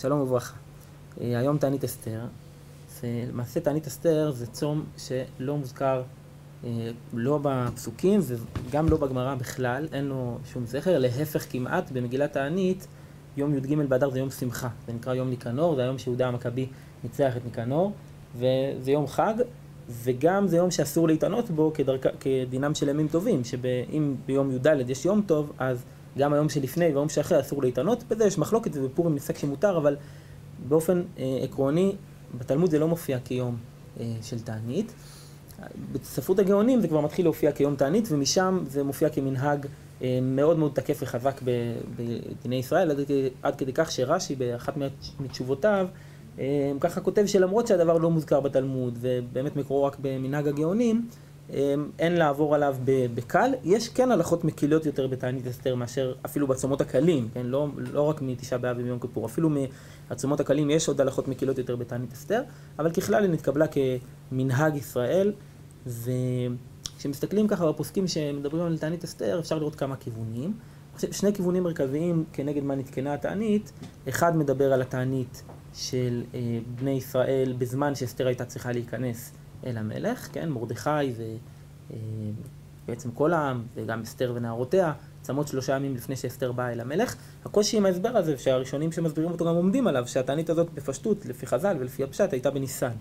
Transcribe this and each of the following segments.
שלום וברכה. אה, היום תענית אסתר. למעשה תענית אסתר זה צום שלא מוזכר אה, לא בפסוקים וגם לא בגמרא בכלל, אין לו שום זכר, להפך כמעט במגילת תענית יום י"ג באדר זה יום שמחה, זה נקרא יום ניקנור, זה היום שיהודה המכבי ניצח את ניקנור וזה יום חג וגם זה יום שאסור להתענות בו כדרכ... כדינם של ימים טובים, שאם ביום י"ד יש יום טוב אז גם היום שלפני והיום שאחרי אסור להתענות, בזה יש מחלוקת ובפורים נפסק שמותר, אבל באופן אה, עקרוני, בתלמוד זה לא מופיע כיום אה, של תענית. בספרות הגאונים זה כבר מתחיל להופיע כיום תענית, ומשם זה מופיע כמנהג אה, מאוד מאוד תקף וחזק בדיני ישראל, עד, עד כדי כך שרש"י באחת מתשובותיו, אה, ככה כותב שלמרות שהדבר לא מוזכר בתלמוד, ובאמת מקורו רק במנהג הגאונים, אין לעבור עליו בקל. יש כן הלכות מקילות יותר בתענית אסתר מאשר אפילו בצומות הקלים, כן? לא, לא רק מתשעה באב ומיום כיפור, אפילו מהצומות הקלים יש עוד הלכות מקילות יותר בתענית אסתר, אבל ככלל היא נתקבלה כמנהג ישראל, וכשמסתכלים ככה בפוסקים שמדברים על תענית אסתר, אפשר לראות כמה כיוונים. שני כיוונים מרכזיים כנגד מה נתקנה התענית, אחד מדבר על התענית של אה, בני ישראל בזמן שאסתר הייתה צריכה להיכנס אל המלך, כן, מרדכי ובעצם אה, כל העם, וגם אסתר ונערותיה, צמות שלושה ימים לפני שאסתר באה אל המלך. הקושי עם ההסבר הזה, שהראשונים שמסבירים אותו גם עומדים עליו, שהתענית הזאת בפשטות, לפי חז"ל ולפי הפשט, הייתה בניסן,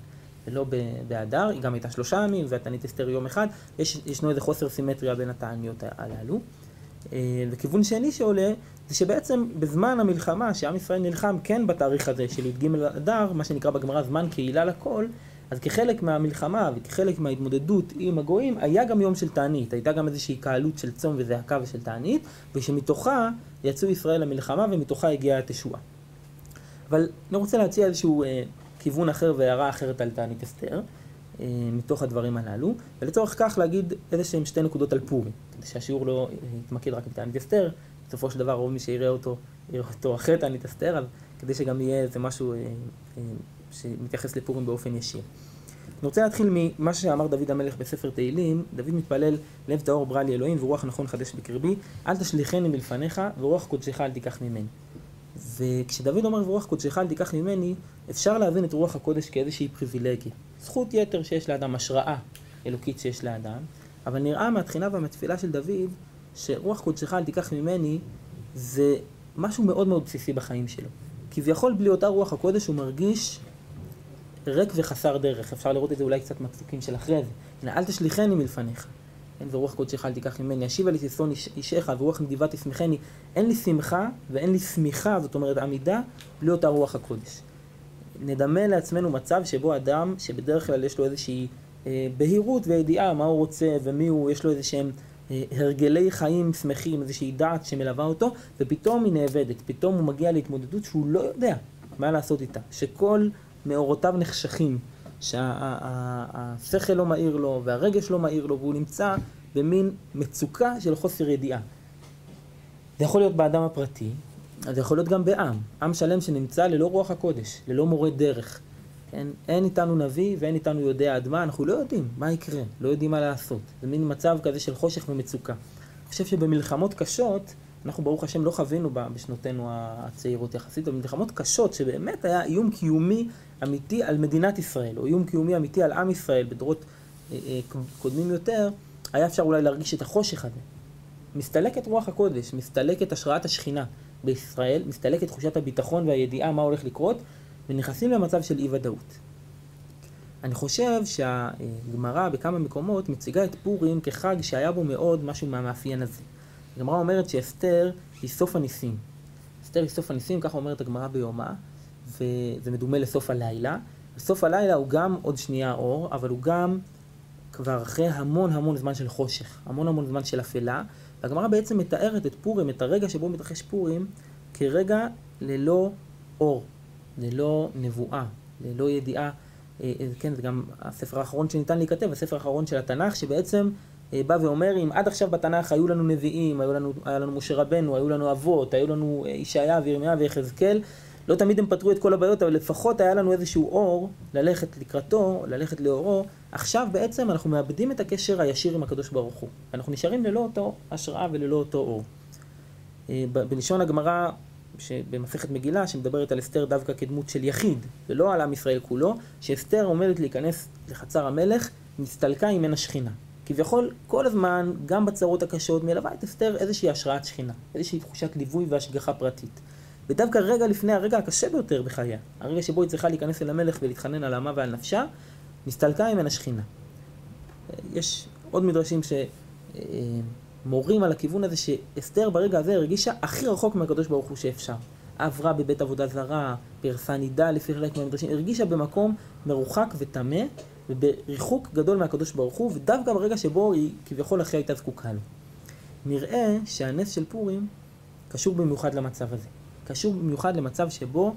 ולא באדר, היא גם הייתה שלושה ימים, והתענית אסתר יום אחד, יש, ישנו איזה חוסר סימטריה בין התעניות הללו. אה, וכיוון שני שעולה, זה שבעצם בזמן המלחמה, שעם ישראל נלחם כן בתאריך הזה של י"ג אדר, מה שנקרא בגמרא זמן קהילה לכל, אז כחלק מהמלחמה וכחלק מההתמודדות עם הגויים, היה גם יום של תענית, הייתה גם איזושהי קהלות של צום וזעקה ושל תענית, ושמתוכה יצאו ישראל למלחמה ומתוכה הגיעה התשועה. אבל אני רוצה להציע איזשהו אה, כיוון אחר והערה אחרת על תענית אסתר, אה, מתוך הדברים הללו, ולצורך כך להגיד איזה שהם שתי נקודות על פורים, כדי שהשיעור לא אה, יתמקד רק בתענית אסתר, בסופו של דבר רוב מי שיראה אותו, יראה אותו אחרי תענית אסתר, אבל כדי שגם יהיה איזה משהו אה, אה, שמתייחס לפורים באופן ישיר. אני רוצה להתחיל ממה שאמר דוד המלך בספר תהילים, דוד מתפלל, לב טהור ברא לי אלוהים ורוח נכון חדש בקרבי, אל תשליכני מלפניך ורוח קודשך אל תיקח ממני. וכשדוד אומר ורוח קודשך אל תיקח ממני, אפשר להבין את רוח הקודש כאיזושהי פריבילגיה. זכות יתר שיש לאדם, השראה אלוקית שיש לאדם, אבל נראה מהתחינה ומהתפילה של דוד, שרוח קודשך אל תיקח ממני, זה משהו מאוד מאוד בסיסי בחיים שלו. כביכול בלי אותה רוח הקודש הוא מרגיש ריק וחסר דרך. אפשר לראות את זה אולי קצת מהפסוקים של אחרי זה. הנה, אל תשליכני מלפניך. אין ורוח קודשך אל תיקח ממני, אשיבה לי ששון אישך ורוח נדיבה תשמחני. אין לי שמחה ואין לי שמיכה, זאת אומרת עמידה, בלי אותה רוח הקודש. נדמה לעצמנו מצב שבו אדם, שבדרך כלל יש לו איזושהי אה, בהירות וידיעה מה הוא רוצה ומי הוא, יש לו איזה שהם אה, הרגלי חיים שמחים, איזושהי דעת שמלווה אותו, ופתאום היא נאבדת, פתאום הוא מגיע להתמודדות שהוא לא יודע מה לעשות איתה, שכל מאורותיו נחשכים, שהשכל לא מאיר לו והרגש לא מאיר לו והוא נמצא במין מצוקה של חוסר ידיעה. זה יכול להיות באדם הפרטי, זה יכול להיות גם בעם, עם שלם שנמצא ללא רוח הקודש, ללא מורה דרך. כן? אין איתנו נביא ואין איתנו יודע עד מה, אנחנו לא יודעים מה יקרה, לא יודעים מה לעשות. זה מין מצב כזה של חושך ומצוקה. אני חושב שבמלחמות קשות, אנחנו ברוך השם לא חווינו בשנותינו הצעירות יחסית, אבל קשות שבאמת היה איום קיומי אמיתי על מדינת ישראל, או איום קיומי אמיתי על עם ישראל בדורות אה, אה, קודמים יותר, היה אפשר אולי להרגיש את החושך הזה. מסתלקת רוח הקודש, מסתלקת השראת השכינה בישראל, מסתלקת תחושת הביטחון והידיעה מה הולך לקרות, ונכנסים למצב של אי ודאות. אני חושב שהגמרא בכמה מקומות מציגה את פורים כחג שהיה בו מאוד משהו מהמאפיין הזה. הגמרא אומרת שאסתר היא סוף הניסים. אסתר היא סוף הניסים, ככה אומרת הגמרא ביומה, וזה מדומה לסוף הלילה. סוף הלילה הוא גם עוד שנייה אור, אבל הוא גם כבר אחרי המון המון זמן של חושך, המון המון זמן של אפלה. והגמרא בעצם מתארת את פורים, את הרגע שבו מתרחש פורים, כרגע ללא אור, ללא נבואה, ללא ידיעה. אה, אה, כן, זה גם הספר האחרון שניתן להיכתב, הספר האחרון של התנ"ך, שבעצם אה, בא ואומר, אם עד עכשיו בתנ"ך היו לנו נביאים, היו לנו, היה לנו משה רבנו, היו לנו אבות, היו לנו ישעיה וירמיה ויחזקאל, לא תמיד הם פתרו את כל הבעיות, אבל לפחות היה לנו איזשהו אור ללכת לקראתו, ללכת לאורו. עכשיו בעצם אנחנו מאבדים את הקשר הישיר עם הקדוש ברוך הוא. אנחנו נשארים ללא אותו השראה וללא אותו אור. בלשון הגמרא, במסכת מגילה, שמדברת על אסתר דווקא כדמות של יחיד, ולא על עם ישראל כולו, שאסתר עומדת להיכנס לחצר המלך, נסתלקה ממנה שכינה. כביכול, כל הזמן, גם בצרות הקשות, מלווה את אסתר איזושהי השראת שכינה, איזושהי תחושת ליווי והשגחה פרטית. ודווקא רגע לפני הרגע הקשה ביותר בחייה, הרגע שבו היא צריכה להיכנס אל המלך ולהתחנן על עמה ועל נפשה, נסתלקה ממנה שכינה. יש עוד מדרשים שמורים על הכיוון הזה שאסתר ברגע הזה הרגישה הכי רחוק מהקדוש ברוך הוא שאפשר. עברה בבית עבודה זרה, פרסה נידה לפי חלק מהמדרשים, הרגישה במקום מרוחק וטמא ובריחוק גדול מהקדוש ברוך הוא, ודווקא ברגע שבו היא כביכול הכי הייתה זקוקה לו. נראה שהנס של פורים קשור במיוחד למצב הזה. קשור במיוחד למצב שבו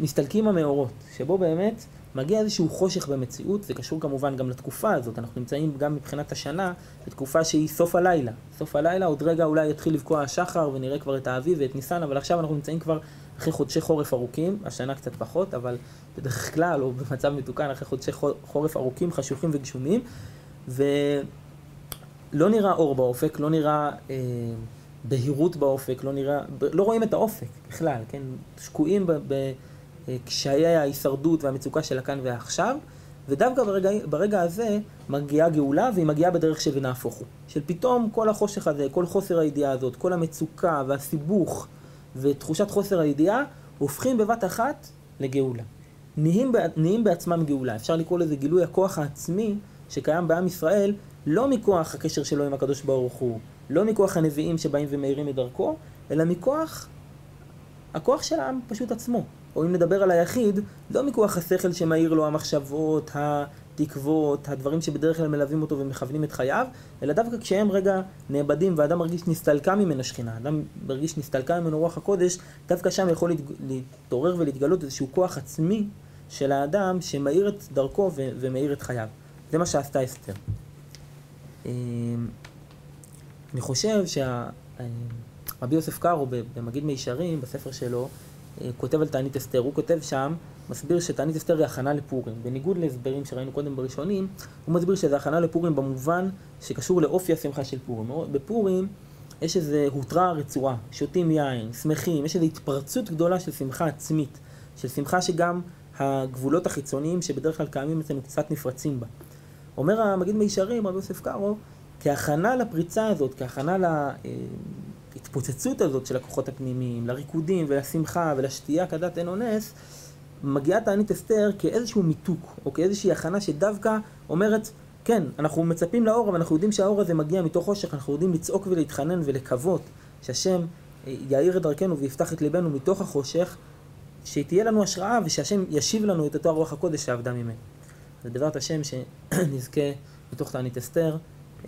מסתלקים המאורות, שבו באמת מגיע איזשהו חושך במציאות, זה קשור כמובן גם לתקופה הזאת, אנחנו נמצאים גם מבחינת השנה בתקופה שהיא סוף הלילה. סוף הלילה, עוד רגע אולי יתחיל לבקוע השחר ונראה כבר את האביב ואת ניסן, אבל עכשיו אנחנו נמצאים כבר אחרי חודשי חורף ארוכים, השנה קצת פחות, אבל בדרך כלל, או במצב מתוקן, אחרי חודשי חורף ארוכים, חשוכים וגשומים, ולא נראה אור באופק, לא נראה אה, בהירות באופק, לא נראה, לא רואים את האופק בכלל, כן? שקועים בקשיי ההישרדות והמצוקה של הכאן והעכשיו, ודווקא ברגע, ברגע הזה מגיעה גאולה, והיא מגיעה בדרך של ונהפוך הוא. של פתאום כל החושך הזה, כל חוסר הידיעה הזאת, כל המצוקה והסיבוך ותחושת חוסר הידיעה, הופכים בבת אחת לגאולה. נהיים, נהיים בעצמם גאולה. אפשר לקרוא לזה גילוי הכוח העצמי שקיים בעם ישראל, לא מכוח הקשר שלו עם הקדוש ברוך הוא, לא מכוח הנביאים שבאים ומאירים את דרכו, אלא מכוח הכוח של העם פשוט עצמו. או אם נדבר על היחיד, לא מכוח השכל שמאיר לו המחשבות, התקוות, הדברים שבדרך כלל מלווים אותו ומכוונים את חייו, אלא דווקא כשהם רגע נאבדים ואדם מרגיש נסתלקה ממנו שכינה, אדם מרגיש נסתלקה ממנו רוח הקודש, דווקא שם יכול להתעורר ולהתגלות איזשהו כוח עצמי של האדם שמאיר את דרכו ומאיר את חייו. זה מה שעשתה אסתר. אני חושב שרבי יוסף קארו במגיד מישרים, בספר שלו, אה, כותב על תענית אסתר. הוא כותב שם, מסביר שתענית אסתר היא הכנה לפורים. בניגוד להסברים שראינו קודם בראשונים, הוא מסביר שזה הכנה לפורים במובן שקשור לאופי השמחה של פורים. בפורים יש איזו הותרה רצועה, שותים יין, שמחים, יש איזו התפרצות גדולה של שמחה עצמית, של שמחה שגם הגבולות החיצוניים שבדרך כלל קיימים אצלנו קצת נפרצים בה. אומר המגיד מישרים, רבי יוסף קארו, כהכנה לפריצה הזאת, כהכנה להתפוצצות הזאת של הכוחות הפנימיים, לריקודים ולשמחה ולשתייה כדת אין אונס, מגיעה תענית אסתר כאיזשהו מיתוק, או כאיזושהי הכנה שדווקא אומרת, כן, אנחנו מצפים לאור, אבל אנחנו יודעים שהאור הזה מגיע מתוך חושך, אנחנו יודעים לצעוק ולהתחנן ולקוות שהשם יאיר את דרכנו ויפתח את ליבנו מתוך החושך, שתהיה לנו השראה ושהשם ישיב לנו את אותו הרוח הקודש שעבדה ממנו. זה דבר השם שנזכה בתוך תענית אסתר.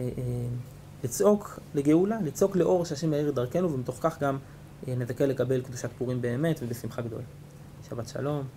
אה, אה, לצעוק לגאולה, לצעוק לאור שהשם יאיר דרכנו, ומתוך כך גם נזכה לקבל קדושת פורים באמת ובשמחה גדולה. שבת שלום.